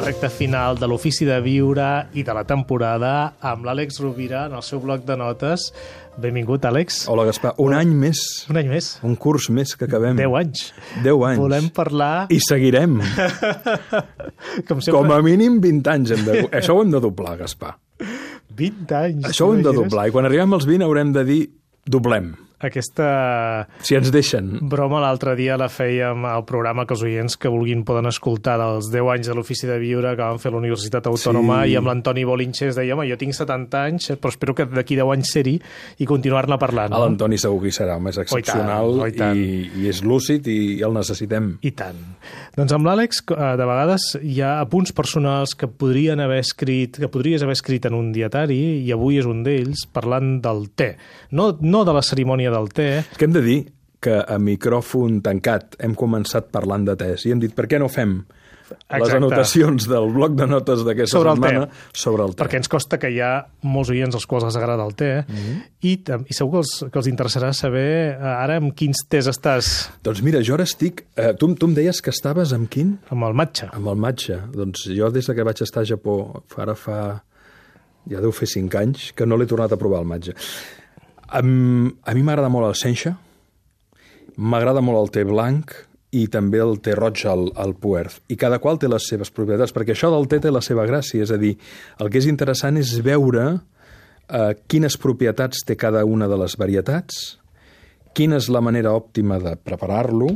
recta final de l'Ofici de Viure i de la temporada amb l'Àlex Rovira en el seu bloc de notes. Benvingut, Àlex. Hola, Gaspar. Un any més. Un any més. Un curs més que acabem. Deu anys. Deu anys. Volem parlar... I seguirem. Com, sempre... Com a mínim 20 anys. Hem de... Això ho hem de doblar, Gaspar. 20 anys. Això ho hem de doblar. I quan arribem als 20 haurem de dir doblem. Aquesta Si ens deixen. broma l'altre dia la fèiem al programa que els oients que vulguin poden escoltar dels 10 anys de l'Ofici de Viure que van fer a la Universitat Autònoma Sí. i amb l'Antoni Bolinxes deia, home, jo tinc 70 anys, però espero que d'aquí 10 anys ser-hi i continuar-ne parlant. A l'Antoni segur que hi serà, home, és excepcional oh, i tant. i, i és lúcid i, i el necessitem. I tant. Doncs amb l'Àlex, eh, de vegades hi ha apunts personals que podrien haver escrit, que podries haver escrit en un dietari, i avui és un d'ells, parlant del te. No, no de la cerimònia del te, Que hem de dir que a micròfon tancat hem començat parlant de tes i hem dit per què no fem les Exacte. anotacions del bloc de notes d'aquesta Sobre el setmana sobre el te. perquè ens costa que hi ha molts oients als quals els agrada el te, Mhm. i, tam- i segur que els, que els interessarà saber eh, ara amb quins tes estàs Doncs mira, jo ara estic... Eh, tu, tu em deies que estaves amb quin? amb el matxa. Amb el matxa. Doncs jo des de que vaig estar a Japó, ara fa... ja deu fer cinc anys, que no l'he tornat a provar el matxa. A, a mi m'agrada molt el sencha, m'agrada molt el te blanc i també el te roig al, al puerth. I cada qual té les seves propietats, perquè això del te té la seva gràcia. És a dir, el que és interessant és veure eh, quines propietats té cada una de les varietats, quina és la manera òptima de preparar-lo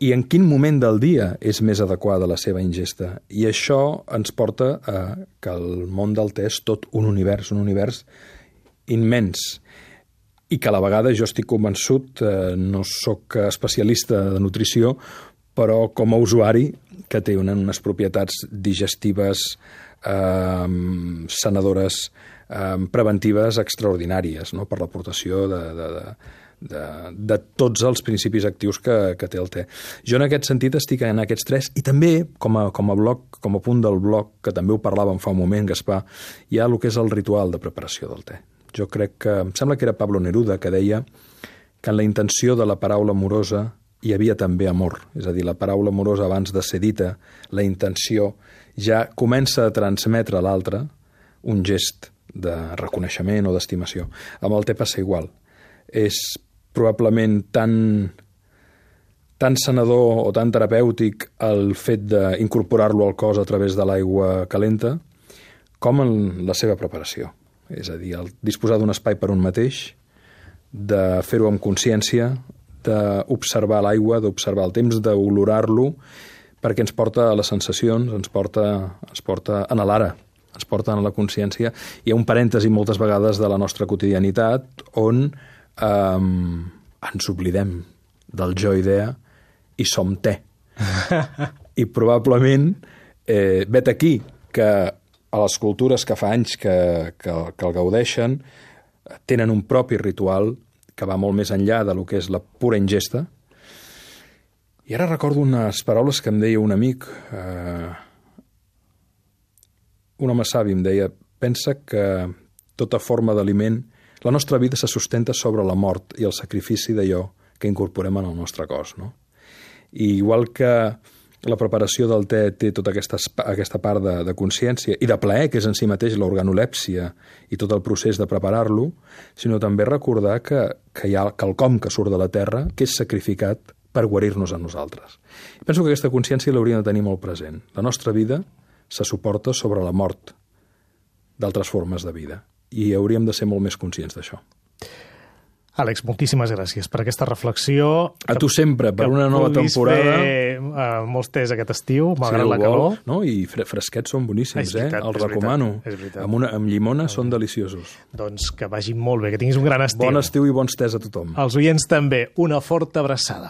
i en quin moment del dia és més adequada la seva ingesta. I això ens porta a que el món del te és tot un univers, un univers immens i que a la vegada jo estic convençut, eh, no sóc especialista de nutrició, però com a usuari que té una, unes propietats digestives, eh, sanadores, eh, preventives extraordinàries no? per l'aportació de, de, de, de, de tots els principis actius que, que té el te. Jo en aquest sentit estic en aquests tres i també com a, com a bloc, com a punt del bloc, que també ho parlàvem fa un moment, Gaspar, hi ha el que és el ritual de preparació del te. Jo crec que, em sembla que era Pablo Neruda que deia que en la intenció de la paraula amorosa hi havia també amor. És a dir, la paraula amorosa abans de ser dita, la intenció ja comença a transmetre a l'altre un gest de reconeixement o d'estimació. Amb el te passa igual. És probablement tan tan sanador o tan terapèutic el fet d'incorporar-lo al cos a través de l'aigua calenta com en la seva preparació. És a dir, el disposar d'un espai per un mateix, de fer-ho amb consciència, d'observar l'aigua, d'observar el temps, d'olorar-lo, perquè ens porta a les sensacions, ens porta, ens porta en l'ara, ens porta en la consciència. Hi ha un parèntesi moltes vegades de la nostra quotidianitat on eh, ens oblidem del jo idea i som te. I probablement eh, vet aquí que a les cultures que fa anys que, que, que el gaudeixen tenen un propi ritual que va molt més enllà de lo que és la pura ingesta. I ara recordo unes paraules que em deia un amic, eh, un home savi em deia, pensa que tota forma d'aliment, la nostra vida se sustenta sobre la mort i el sacrifici d'allò que incorporem en el nostre cos. No? I igual que la preparació del te té tota aquesta, aquesta part de, de consciència i de plaer, que és en si mateix l'organolèpsia i tot el procés de preparar-lo, sinó també recordar que, que hi ha quelcom que surt de la terra que és sacrificat per guarir-nos a nosaltres. Penso que aquesta consciència l'hauríem de tenir molt present. La nostra vida se suporta sobre la mort d'altres formes de vida i hauríem de ser molt més conscients d'això. Àlex, moltíssimes gràcies per aquesta reflexió. A tu sempre, per una nova temporada. fer uh, molts tés aquest estiu, malgrat Si la calor. vol, No? I fre fresquets són boníssims, És veritat, eh? Els veritat, recomano. és veritat. Amb, una, amb llimona són deliciosos. Doncs que vagi molt bé, que tinguis un gran estiu. Bon estiu i bons tés a tothom. Els oients també, una forta abraçada.